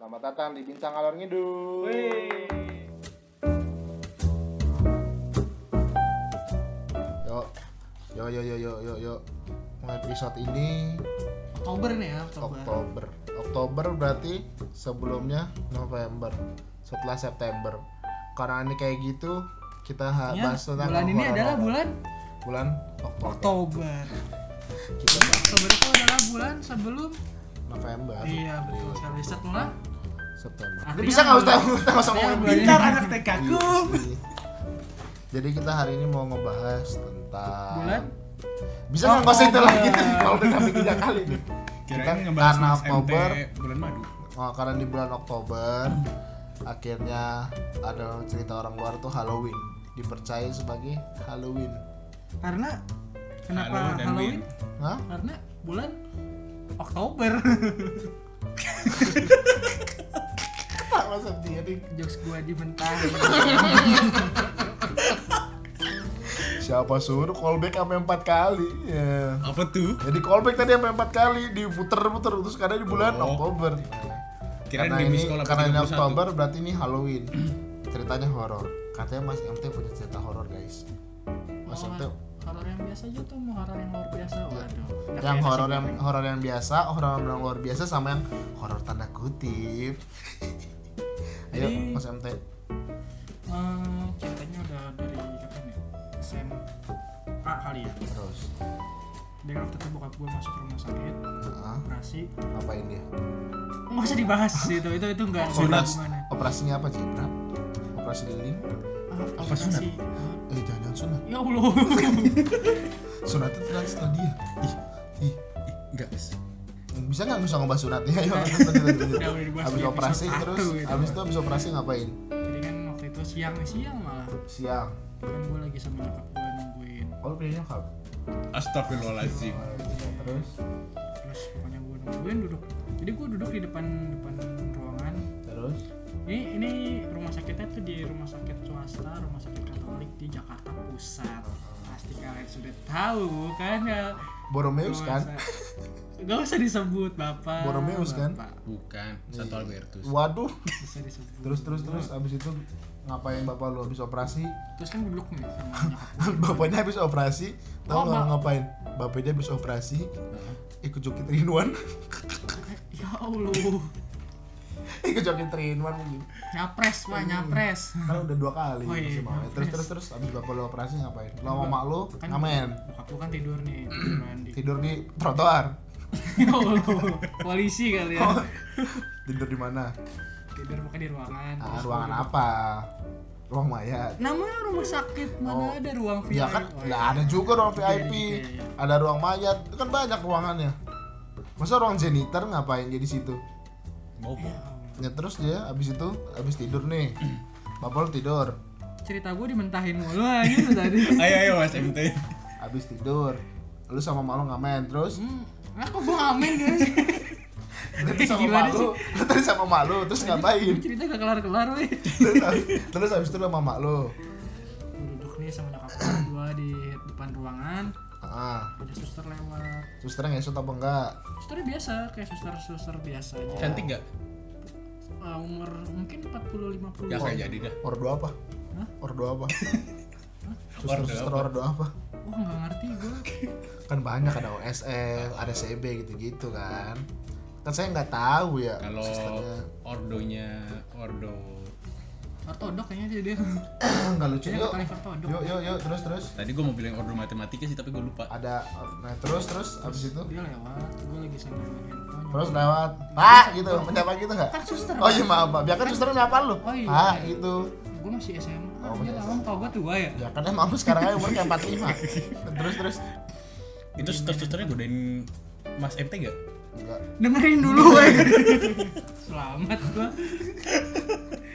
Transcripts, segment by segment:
Selamat datang di Bincang Alor Ngidul. Yo, yo, yo, yo, yo, yo, yo. Episode ini Oktober nih ya, Oktober. Oktober. Oktober berarti sebelumnya November. Setelah September. Karena ini kayak gitu, kita Ya, bahas tentang bulan ini adalah bulan bulan Oktober. Oktober. Kita Oktober itu adalah bulan sebelum November. iya betul sekali setelah September. Artinya bisa nggak usah kita nggak usah artinya ngomongin pintar ini- anak TKku. Jadi kita hari ini mau ngebahas tentang Bulan? Bisa nggak nggak usah itu Oktober. lagi tuh kalau udah sampai tiga kali nih. Kita karena Oktober, bulan madu. oh, karena di bulan Oktober akhirnya ada cerita orang luar tuh Halloween dipercaya sebagai Halloween. karena kenapa Halo dan Halloween? Win. Hah? Karena bulan Oktober. Apa sendiri? Jokes gua dimentah. Siapa suruh callback sampai empat kali? Ya. Apa tuh? Jadi callback tadi sampai empat kali diputer-puter terus karena di bulan Oh. Oktober. Karena ini sekolah karena ini 31. Oktober berarti ini Halloween. Ceritanya horor. Katanya Mas MT punya cerita horor guys. Mas MT horor yang biasa aja tuh mau horor yang luar biasa. Waduh. Nggak yang horor yang horor yang biasa, horor yang luar biasa sama yang horor tanda kutip. Jadi- Mas MT. Eh, ceritanya udah dari apa nih? SMA kali ya. Terus. Dia waktu itu bokap gue masuk rumah sakit, Nah, operasi. ngapain dia? Nggak usah dibahas itu, itu itu Sunat. hubungannya. Operasinya apa sih? Bra? Operasi lilin? Ah, Apa sunat? operasi. Eh jangan sunat. Ya Allah. Sunat itu setelah dia. Ih, ih. Ih, enggak. Bisa nggak bisa ngebahas sunatnya? Dibahas Habis operasi terus, gitu. habis itu habis operasi ngapain? Jadi kan waktu itu siang nih siang malah. Siang. Kan gue lagi sama nyokap gue nungguin. Oh, lu punya nyokap? Astagfirullahaladzim. Terus? Terus pokoknya gue nungguin duduk. Jadi gue duduk di depan depan ruangan. Terus? Ini ini rumah sakitnya tuh di rumah sakit swasta, rumah sakit Katolik di Jakarta Pusat. Pasti kalian sudah tahu kan ya. Borromeus kan? Gak usah disebut bapak. Borromeus kan? Bukan, satu Albertus. Waduh. Terus terus terus abis itu ngapain bapak lu habis operasi? Terus kan duduk nih. Bapaknya habis operasi, tahu Oh, ngapain? Bapaknya habis operasi, ikut joki Trinuan, Ya Allah. Ikut joki Trinuan gitu. Nyapres pak, nyapres. Kan udah dua kali Oh iya, maaf, Terus terus terus abis bapak lu operasi ngapain? Lo sama mak lu Kan- ngamen, Bokap lu kan tidur nih, tiduran di. tidur di trotoar. Ya Allah, polisi kali ya. Tidur di mana? Tidur pokoknya di ruangan. Ah, ruangan apa? Ruang mayat. Namanya rumah sakit, mana Oh. ada ruang VIP? Ya kan, Oh, nggak iya. ada juga ruang VIP, iya, iya. ada ruang mayat, itu kan banyak ruangannya. Masa ruang janitor ngapain jadi situ? Mau Ya terus dia abis itu abis tidur nih, bapak lu tidur, Cerita gue dimentahin mulu aja tuh tadi. Ayo ayo Mas MT. abis tidur, lu sama mak lu ngamen terus, Hmm, aku gue ngamen guys. terus sama Gimana mak lu, tadi sama mak lu, terus ngapain? Cerita gak kelar-kelar weh. terus, terus abis itu lu sama mak lu, Gua duduk nih sama nyokap gue di depan ruangan. ah, Ada suster lewat. susternya ngesot apa enggak? Susternya biasa, kayak suster-suster biasa aja. Cantik gak? Uh, umur mungkin 40 50. Ya kayak jadi dah. Ordo apa? Hah? Ordo apa? Suster Ordo suster apa? ordo apa? Wah, nggak ngerti gue. Kan banyak ada OSL, ada CB gitu-gitu kan. Kan saya nggak tahu ya Kalau ordonya ordo Ortodok kayaknya dia dia. nggak lucu Kayaknya yuk. ortodok. Yuk yuk yuk terus terus. Tadi gue mau bilang ordo matematika sih tapi gue lupa. Ada nah terus terus abis itu Dia lewat, gue lagi sambil handphone. terus lewat pak gitu menyapa gitu nggak? Kan suster. Oh iya maaf pak, biar kan susternya nyapa lu. Oh, iya. Pak gitu. Gue masih SMA. Oh, Oh, dia masih tahu tau gue tua ya. Ya kan emang sekarang aja umurnya 45 Terus terus Itu suster-susternya godain Mas MT gak? Enggak Dengerin dulu weh. Selamat gua.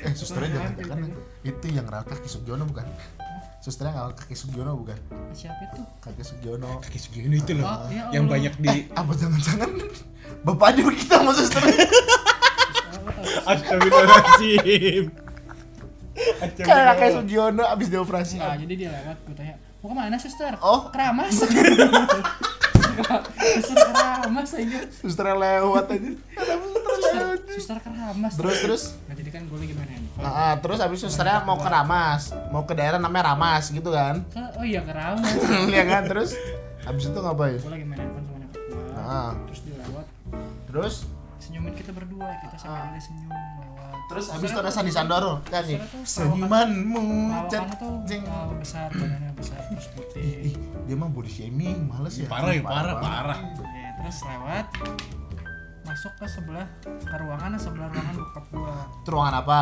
Eh susternya jangan jangan Itu yang rawat kaki Sugiono bukan? Susternya nggak kaki Sugiono bukan? Siapa itu? Kaki Sugiono Kaki Sugiono itu loh. Oh, ya yang banyak di Apa jangan-jangan Bapaknya begitu sama susternya Astagfirullahaladzim. Kayak kayak Sugiono abis dioperasi Nah, jadi dia lewat, gue tanya, mau ke mana suster? Oh. keramas. suster keramas aja. Susternya lewat aja suster keramas terus terus? Nah jadi kan gue lagi main handphone. Ah, ah, terus habis susternya mau ke Ramas. Mau ke daerah namanya Ramas gitu kan? Ke- oh iya keramas Iya kan? Terus? Habis itu ngapain? Gue lagi main handphone sama nyokap gue Ah. terus dia lewat. Terus? Senyumin kita berdua kita sambil dia senyum lewat. Terus habis itu ada Sandi Sandoro kan? Nih senyumanmu uh, besar badannya besar terus putih. Ih dia mah body shaming males ya? Parah ya, parah, parah. terus lewat masuk ke sebelah ke ruangan sebelah ruangan bokap gua. Ruangan apa?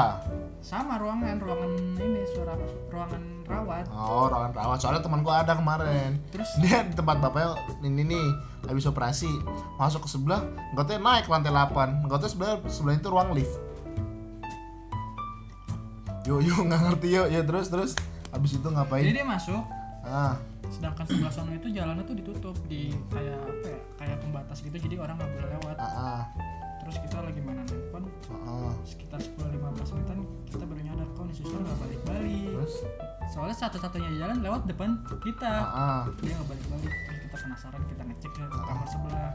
Sama ruangan ruangan ini suara ruangan rawat. Oh ruangan rawat. Soalnya teman gua ada kemarin. Terus? Dia di tempat bapaknya ini nih habis operasi. Masuk ke sebelah tahu naik lantai 8 nggak tahu sebelah sebelah itu ruang lift. Yuk yuk nggak ngerti yuk ya terus terus. Habis itu ngapain? Jadi dia masuk. Ah sedangkan sebelah sana itu jalannya tuh ditutup di kayak apa ya kayak pembatas gitu jadi orang nggak boleh lewat. Ah ah. Terus kita lagi mainan handphone? Ah, ah. sekitar 10-15 menitan kita baru nyadar kok nih suster nggak balik-balik? Terus? Soalnya satu-satunya jalan lewat depan kita. Ah ah. Dia nggak balik-balik terus kita penasaran kita ngecek ke kamar sebelah.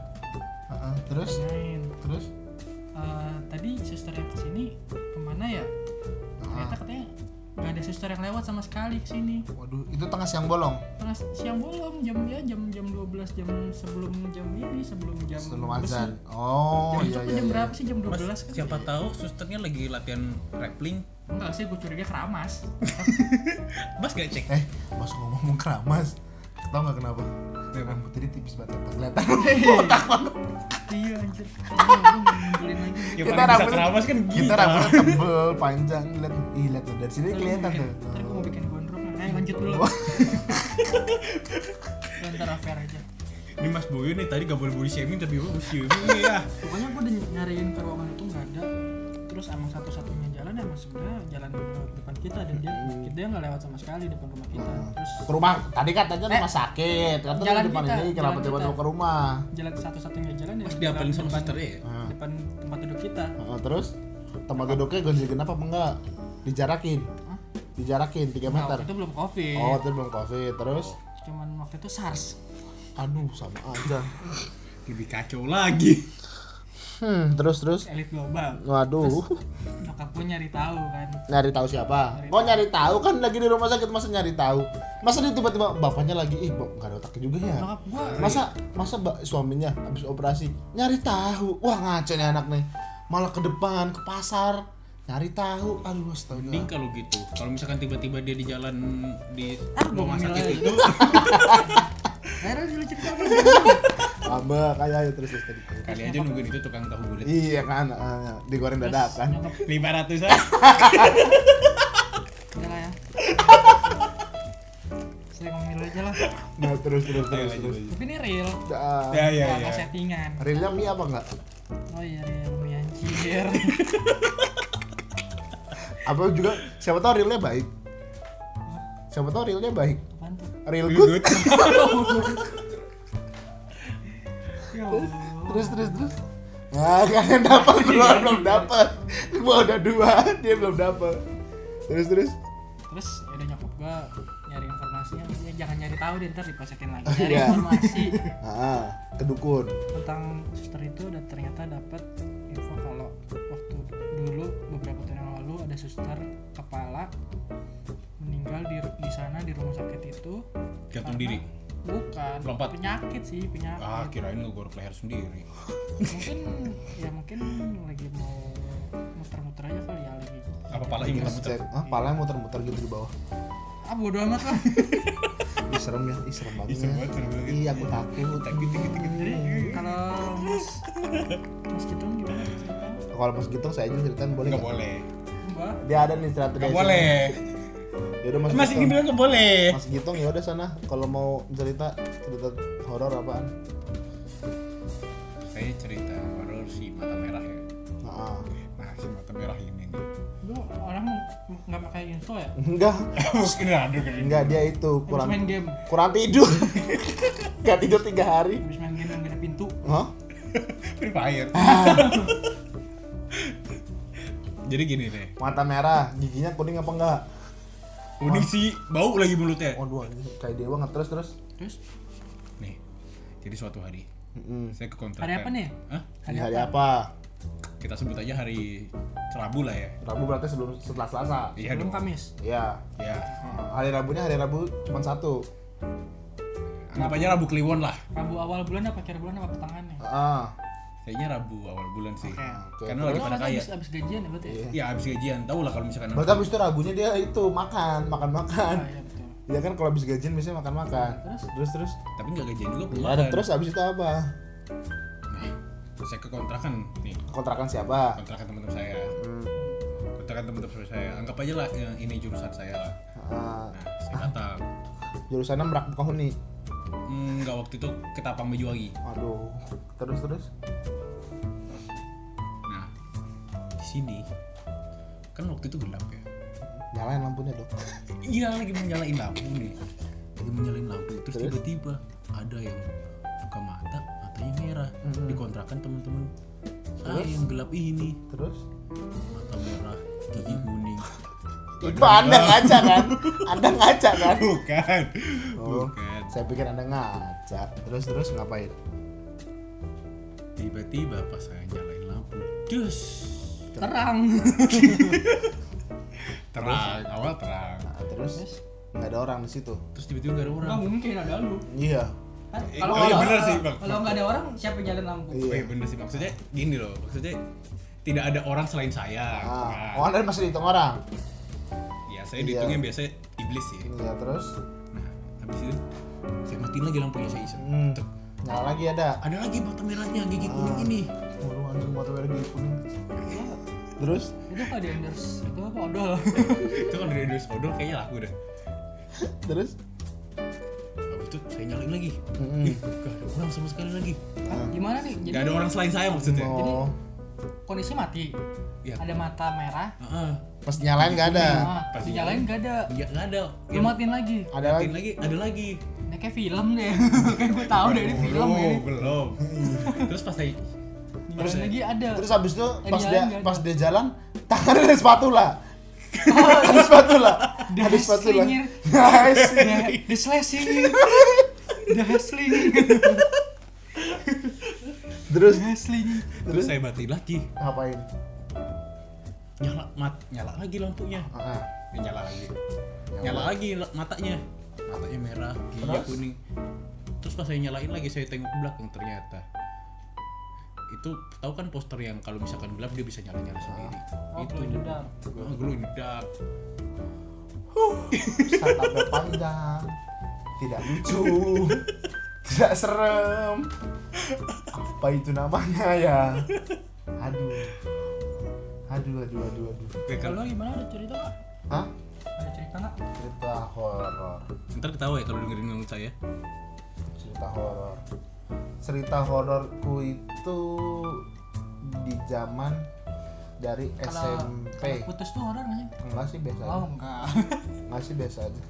Ah, ah. terus? Main. Terus? Eh, tadi suster yang ke sini ke mana ya? Ternyata ah. katanya nggak ada suster yang lewat sama sekali ke sini waduh itu tengah siang bolong? Tengah siang bolong jam ya jam jam 12 jam sebelum jam ini sebelum jam sebelum besi. azan. Oh jam iya iya jam iya. berapa sih jam 12 Mas, kan? siapa tahu susternya lagi latihan rappling. enggak sih gue curiga keramas. Mas gak cek? eh masuk ngomong keramas. Tau nggak kenapa? Rambut ini tipis banget kelihatan. Iya anjir. Iya, lagi Ya, Kita paling bisa rambutnya- keramas kan kita kita. rambutnya tebel panjang lihat ih lihat tuh dari sini kelihatan mau bikin- tuh. Ntar gue mau bikin gondrong ayo lanjut dulu. Ya, ntar affair aja. Ini Mas Boyo nih tadi gak boleh body shaming tapi gue body shaming ya. pokoknya gue udah nyariin ke ruangan itu nggak ada. Terus emang satu-satunya jalan emang sebenarnya jalan di depan kita dan dia dia nggak lewat sama sekali depan rumah kita. Terus ke rumah tadi katanya Eh, rumah sakit katanya jalan di depan kita, ini kenapa tiba-tiba kita. ke rumah? Jalan satu-satunya jalan ya Mas diapelin sama depan, ya? Depan tempat duduk kita. Terus tempat duduknya ganjil genap apa enggak? Dijarakin. Hah? dijarakin 3 Nah, meter. waktu itu belum covid. Oh itu belum covid terus? Cuman waktu itu sars. Aduh sama aja. Lebih kacau lagi. Hmm terus terus? Elit global. Waduh. Nyokap gue nyari tahu kan. Nyari tahu siapa? Kok nyari tahu? Kan lagi di rumah sakit masa nyari tahu? Masa dia tiba-tiba bapaknya lagi ih bap- nggak ada otaknya juga ya. Nyokap gue masa masa mbak suaminya habis operasi nyari tahu. Wah ngaco nih anak nih. Malah ke depan ke pasar nyari tahu. Aduh astaga. Mending kalau gitu. Kalau misalkan tiba-tiba dia di jalan di Ah, rumah sakit itu akhirnya dulu cerita apa? Amba kayak terus terus tadi. Kali aja nungguin itu tukang tahu bulat. iya kan ah, digoreng dadakan. Lima ratusan. udah lah ya. Saya ngomong dulu aja lah. Nah terus terus terus terus. tapi ini real. Ya. Ya ya. nggak settingan. Realnya mie apa enggak oh iya real mie anjir. Apa juga siapa tahu realnya baik. Siapa tahu realnya baik apaan tuh. Real Good. good. Ya terus terus terus nah kalian dapat gua belum dapat gua udah dua dia belum dapat terus terus. Terus ya udah nyokap gua nyari informasinya ya jangan nyari tahu deh ntar dipasakin lagi. Nyari iya. informasi. Ah ke dukun. Tentang suster itu dan ternyata dapat info kalau waktu dulu beberapa tahun yang lalu ada suster kepala meninggal di di sana di rumah sakit itu Gantung karena- diri. bukan Lompat. penyakit sih penyakit Ah kirain lu gorok leher sendiri. mungkin ya mungkin lagi mau muter-muter aja kali ya lagi Apa palanya muter-muter? ah palanya muter-muter gitu di bawah ah bodo amat lah Ih, serem ya Ih, serem banget Ih, serem banget, serem banget. iya aku takut Gitu gitu gitu. jadi kalau mas mas gitu gimana cerita kalau mas Gitong saya aja ceritain boleh Enggak nggak? boleh. mbak dia ada nih cerita Enggak boleh. Ya udah mas Masih Gitong. Enggak boleh. mas Gitong ya udah sana. Kalau mau cerita cerita horor apaan? Saya cerita horor si mata merah ya. nah, Nah, si mata merah ini. Lu orang nggak pakai info ya? Enggak. Mungkin ada kan. enggak dia itu kurang main game. kurang tidur. Nggak tidur tiga hari. Habis main game yang gak ada pintu. Hah? Free Fire. Jadi gini deh. mata merah giginya kuning apa enggak Unik sih, bau lagi mulutnya. waduh kayak dia banget terus terus terus Nih. Jadi suatu hari Mm-mm. saya ke kontrakan. hari apa nih Hah? Ini hari apa kita sebut aja hari Rabu lah ya Rabu berarti sebelum setelah Selasa iya Sebelum dong Kamis. Iya ya hari Rabunya hari Rabu cuma satu anggap aja Rabu Kliwon lah Rabu awal bulan apa akhir bulan apa pertengahannya? ah kayaknya Rabu awal bulan sih. Oke. Oke, karena lagi pada kaya. habis, habis gajian ya berarti ya? iya. ya abis gajian. Tau lah kalau misalkan berarti habis itu Rabunya dia itu makan makan makan. Ah, iya betul. Iya kan kalau habis gajian biasanya makan makan. Terus? terus terus? Tapi nggak gajian juga belum ada makan. terus habis itu apa? Nah, saya ke kontrakan nih. Kontrakan siapa? Kontrakan teman-teman saya. Hmm. kontrakan teman-teman saya. Anggap aja lah yang ini jurusan saya lah. Ah, nah saya datang jurusannya merak Bukahuni Hmm, nggak waktu itu ke Tapang Bejuwangi aduh terus terus sini. Kan waktu itu gelap ya. Nyalain lampunya dong. Iya lagi menyalain lampu nih. Lagi menyalain lampu. Terus tiba-tiba ada yang buka mata matanya merah. Mhm. dikontrakan teman-teman. Saya Terus? yang gelap ini. Terus? Mata merah gigi kuning. Itu anda ngaca kan? Anda ngaca kan? Bukan. Oh bukan. saya pikir anda ngaca terus terus ngapain? Tiba-tiba pas saya nyalain lampu dus Terang. terang. Awal terang. Nah, terus? nggak ada orang di situ. Terus tiba-tiba nggak ada orang. Nggak mungkin ada lu. iya. Kan Eh, kalau oh iya nggak- bener sih, Bang. Kalau nggak ada orang siapa yang nyalain lampu? Oh iya iya bener sih maksudnya gini loh maksudnya tidak ada orang selain saya. Ah. Nah, oh anda masih dihitung orang? Ya saya Iya. dihitungnya biasa iblis sih. Iya terus? Nah habis itu saya matiin lagi lampunya saya iseng. Hmm. Tuh, nyala lagi ada. Ada lagi mata merahnya gigi kuning Ah. ini. Waduh anjing mata merah gigi kuning terus Itu apa di endorse? Itu apa odol? itu kan dari endorse odol kayaknya laku deh terus habis itu saya nyalain lagi Mm-mm. Ih, gak ada orang sama sekali lagi Hah, Gimana nih? Jadi gak ada orang selain saya maksudnya oh kondisi mati. ya Ada mata merah. Heeh. pas nyalain nggak ada Nah, Pasti dinyalain nggak ada. nggak nggak ada Lu matiin lagi. ada Matiin lagi lagi ada lagi Ini kayak film deh. kan gue tahu deh ini film belum ini. belum terus pas saya Terus lagi ada. terus habis itu Eh, pas dia ada. pas dia jalan tangannya ada spatula. Ada spatula. The ada spatula. The, slashing. The hustling. terus hustling. terus? Saya matiin lagi. Ngapain? Nyala mat nyala lagi lampunya. Ya, nyala lagi. Nyala. Lagi la- matanya. Matanya merah giginya Terus? kuning. Terus pas saya nyalain lagi saya tengok ke belakang ternyata itu tahu kan poster yang kalau misalkan gelap dia bisa nyala nyala sendiri. Oh, itu. glow in the dark. Glow in the dark startupnya panjang tidak lucu. Tidak serem. Apa itu namanya ya? Aduh. Aduh aduh aduh aduh. Kalau gimana? Ada cerita nggak? Hah? Ada cerita nggak? cerita horor. Ntar ketawa ya kalau dengerin ngomong saya. Cerita horor cerita hororku itu di zaman dari Kalau SMP kalau putus tuh horor nggak sih? enggak sih biasa aja Oh enggak. enggak sih biasa aja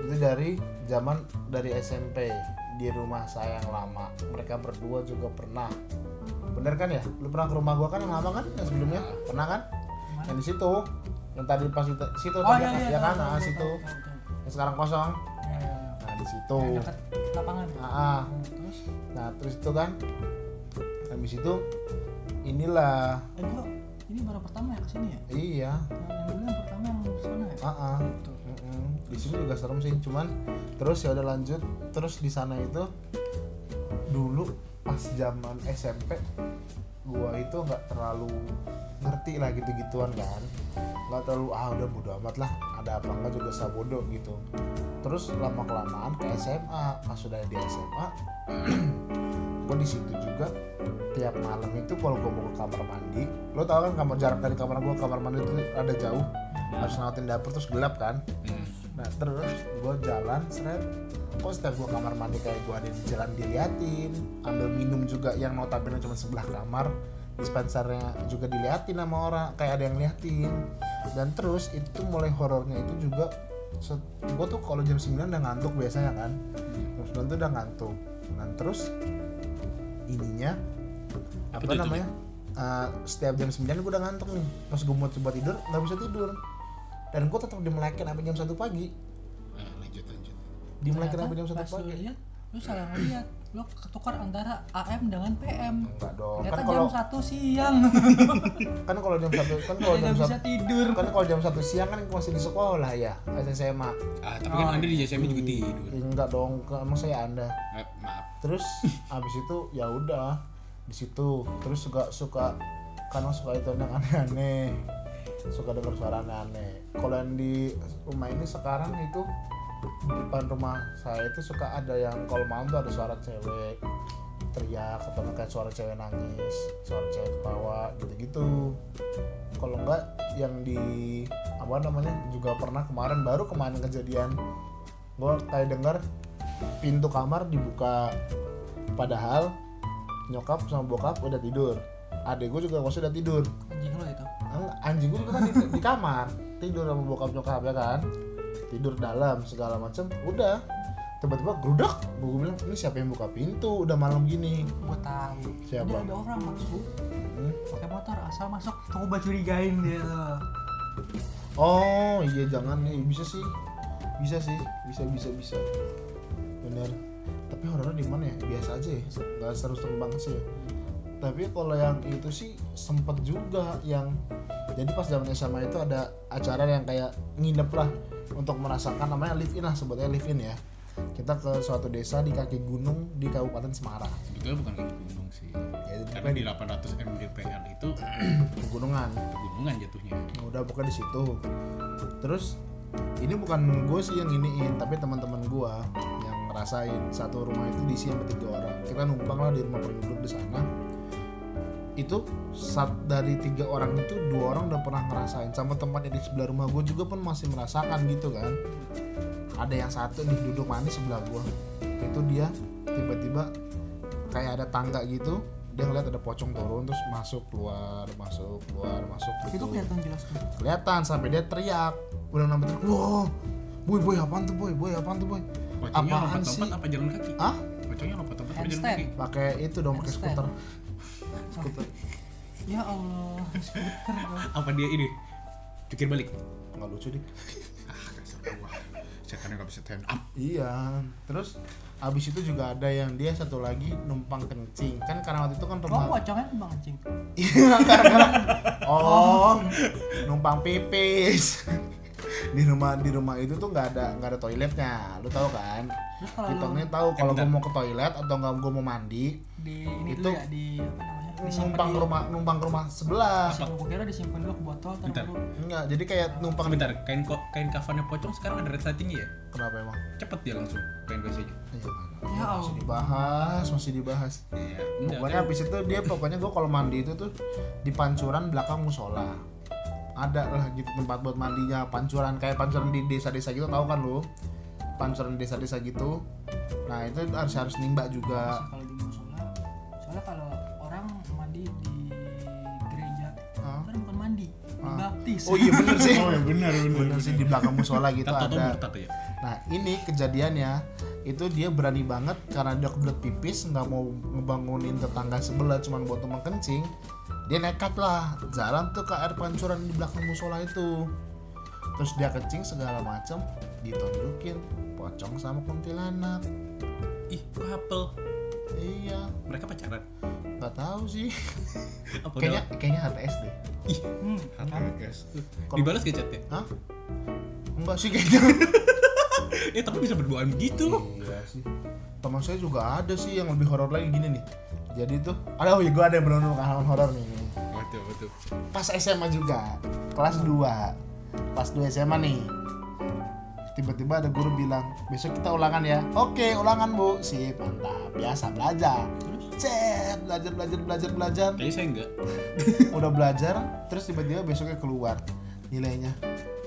itu dari zaman dari SMP di rumah saya yang lama mereka berdua juga pernah bener kan ya lu pernah ke rumah gua kan yang lama kan yang sebelumnya pernah kan Mana? yang di situ yang tadi pas di situ Oh tadi iya iya. ya kan nah, situ yang sekarang kosong Iya, iya, iya. nah di situ dekat lapangan. Ah, ah. Hmm, Terus? Nah terus itu kan habis itu inilah Eh gua ini baru pertama ya ke sini ya? iya Yang yang dulu yang pertama yang sana ya? ah ah. Mm-mm. di sini juga serem sih cuman terus ya udah lanjut terus di sana itu dulu pas zaman SMP gua itu nggak terlalu ngerti lah gitu gituan kan nggak terlalu ah udah bodo amat lah ada apa enggak juga sabodo gitu. Terus lama kelamaan ke SMA pas sudah di SMA gua di situ juga tiap malam itu kalau gua mau ke kamar mandi lo tau kan kamar jarak dari kamar gua ke kamar mandi itu ada jauh harus ngeliatin dapur terus gelap kan. Hmm. nah terus gue jalan seret kok setiap gue kamar mandi kayak gue ada di jalan diliatin ambil minum juga yang notabene cuma sebelah kamar dispensernya juga diliatin sama orang kayak ada yang liatin. Dan terus itu mulai horornya itu juga gue tuh kalau jam 9 udah ngantuk biasanya kan. Jam 9 tuh udah ngantuk. Dan terus ininya apa, Apa tuh itu, namanya? Eh, setiap jam 9 gue udah ngantuk nih. Pas gue mau coba tidur nggak bisa tidur. Dan gue tetap dimelekin sampai jam 1 pagi. Nah, lanjut lanjut. Dimelekin sampai jam 1 pas lu pagi. lu salah ngeliat. Lo ketukar antara AM dengan PM enggak dong. Ternyata kan jam kalau satu siang. Kan kalau jam satu kan kalau jam bisa satu tidur. kan kalau jam satu siang kan masih di sekolah ya SMA ah tapi kan Oh, anda di JSM juga tidur. enggak dong emang saya anda. Eh, maaf. Terus abis itu ya udah di situ. Terus suka suka karena suka itu yang aneh-aneh. Suka dengar suara aneh-aneh. Kalau yang di rumah ini sekarang itu depan rumah saya itu suka ada yang kalau malam tuh ada suara cewek teriak atau kayak suara cewek nangis suara cewek ketawa gitu-gitu. Kalau enggak yang di apa namanya juga pernah kemarin baru kemarin kejadian gue kayak denger pintu kamar dibuka. Padahal nyokap sama bokap udah tidur. Adek gue juga pasti udah tidur. Anjing lo itu? Anjing gue juga kan di, di kamar tidur sama bokap nyokap ya kan tidur dalam segala macem udah. Tiba-tiba gerudak gue bilang ini siapa yang buka pintu? Udah malam gini. Gue tahu. Siapa? Ada orang masuk. Hmm? pakai motor asal masuk coba curigain dia tuh. Oh iya jangan nih. Bisa sih. Bisa sih. Bisa bisa bisa. Bener. Tapi horornya di mana ya? Biasa aja ya. Nggak seru-seru banget sih ya. tapi kalau yang itu sih sempet juga yang jadi pas zaman SMA itu ada acara yang kayak nginep lah untuk merasakan namanya live in lah sebutnya live in ya. Kita ke suatu desa di kaki gunung di Kabupaten Semarang. Sebetulnya bukan kaki gunung sih. Ya, karena di 800 mdpl itu pegunungan. pegunungan jatuhnya. Udah pokoknya di situ. Terus ini bukan gue sih yang iniin tapi teman-teman gue yang ngerasain. Satu rumah itu diisi sama tiga orang. Kita numpang lah di rumah penduduk di sana itu saat dari tiga orang itu dua orang udah pernah ngerasain. Sama tempat yang di sebelah rumah gue juga pun masih merasakan gitu kan. Ada yang satu nih duduk manis sebelah gue itu dia tiba-tiba kayak ada tangga gitu. Dia ngeliat ada pocong turun terus masuk keluar masuk keluar masuk itu gitu. kelihatan jelas tuh kelihatan sampai dia teriak. Udah nambah teriak wow boy boy apaan tuh boy boy apaan tuh boy? Pocongnya Apaan sih? apa jalan kaki? Ah pocongnya lompat-lompat apa jalan kaki? Pakai itu dong pakai Handstand. Skuter skuter ya Allah skuter apa dia ini? Pikir balik. Nggak lucu deh. Ah kasar gua. Setannya nggak bisa stand up. Iya. Terus abis itu juga ada yang dia satu lagi numpang kencing. Kan karena waktu itu kan oh rumah pocongnya bang anjing Iya, karena oh numpang pipis. Di rumah di rumah itu tuh nggak ada nggak ada toiletnya. Lu tahu kan? Terus kalau kita lu nih tahu kalau bentar. gue mau ke toilet atau nggak gue mau mandi di ini Itu- dulu ya di apa namanya numpang di, ke rumah numpang ke rumah sebelah. Gua kira disimpan dulu ke botol ntar Bentar. enggak jadi kayak numpang sebentar kain ko kain kafannya pocong sekarang ada resletingnya ya? Kenapa emang? Cepet dia langsung kain biasanya Iya, Ya masih dibahas masih dibahas. Iya. Pokoknya habis itu dia pokoknya gue kalau mandi itu tuh di pancuran belakang musola. Ada lah gitu tempat buat mandinya pancuran kayak pancuran di desa-desa gitu tahu kan lu? Pancuran di desa-desa gitu. Nah itu harus harus nimba juga. Kalau di musola? Soalnya kalau dibaptis oh iya bener sih. Oh ya benar bener sih di belakang musola gitu tahu ada. ya? Nah ini kejadiannya itu dia berani banget karena dia kebelet pipis nggak mau ngebangunin tetangga sebelah cuman buat tumpang kencing. Dia nekat lah jalan tuh ke air pancuran di belakang musola itu. Terus dia kencing segala macam ditunjukin pocong sama kuntilanak. Ih couple iya. Mereka pacaran nggak tahu sih. Kayaknya udah kayaknya HTS deh. Ih hmm, guys Kalau- dibalas gak chatnya hah? Enggak sih kayaknya. Eh tapi bisa berduaan gitu iya sih. Teman saya juga ada sih yang lebih horor lagi gini nih. Jadi tuh ada oh iya gue ada yang benar-benar pengalaman horor nih betul betul. Pas SMA juga kelas 2 pas 2 SMA nih. Tiba-tiba ada guru bilang besok kita ulangan ya. Oke ulangan bu. Sip mantap. Biasa belajar cet belajar belajar belajar belajar. Kayaknya saya enggak. Udah belajar terus tiba-tiba besoknya keluar nilainya.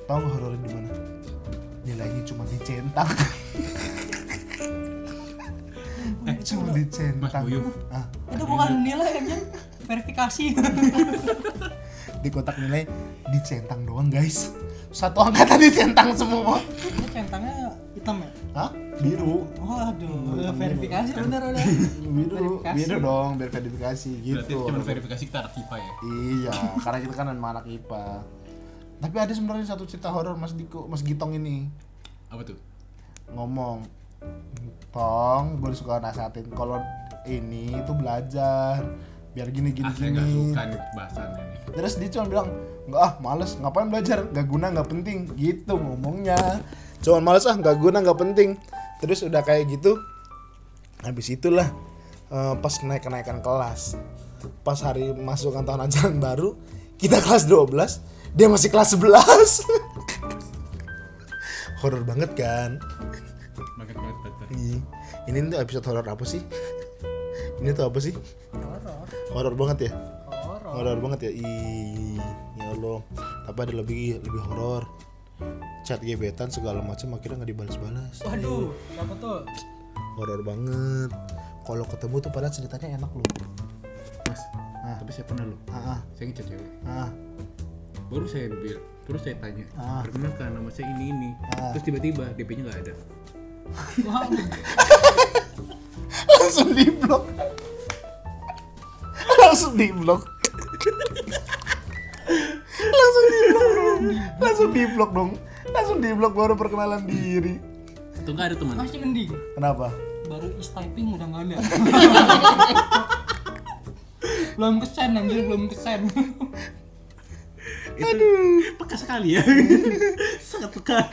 Tahu nggak horornya di mana? Nilainya cuma dicentang eh cuma Mas dicentang Buyung ah. Itu bukan nilai aja verifikasi. Di kotak nilai dicentang doang guys. Satu angkatan dicentang semua. Ini centangnya hitam ya? Hah? Biru. Waduh Hmm, verifikasi bener udah. Biru. Verifikasi. biru dong biar verifikasi berarti gitu. cuma verifikasi kita anak IPA ya? Iya karena kita kan anak IPA. Tapi ada sebenarnya satu cerita horor Mas Diko Mas Gitong ini. Apa tuh? Ngomong tong gue suka nasehatin kalau ini tuh belajar. Biar gini gini ah saya nggak gini suka nih bahasannya nih. Terus dia cuma bilang nggak ah males. Ngapain belajar? Nggak guna nggak penting. Gitu ngomongnya. Cuman males ah nggak guna nggak penting terus udah kayak gitu habis itulah eh, pas naik kenaikan kelas. Pas hari masukkan tahun ajaran baru kita kelas 12 dia masih kelas 11 horor banget kan? Banget banget banget. Ih, ini tuh episode horor apa sih? Ini tuh apa sih? Horor horor banget ya? Horor. Horor banget ya? Ih ya Allah. Tapi ada lebih lebih horor chat gebetan segala macam akhirnya nggak dibalas-balas. Waduh apa tuh? Horor banget. Kalau ketemu tuh pada ceritanya enak loh. Mas. Ah. tapi saya pernah loh. Ah saya ngechat cewek. Ah. Baru saya bil terus saya tanya Ah. perkenalkan nama saya ini ini? Ah. terus tiba-tiba DP-nya nggak ada. Wow langsung di blok langsung di blok langsung di blok dong. Langsung di blok baru perkenalan diri. Itu nggak ada teman masih mending. Kenapa? Baru is typing udah nggak ada. Belum kesen anjir belum kesen. Itu peka sekali ya. Sangat peka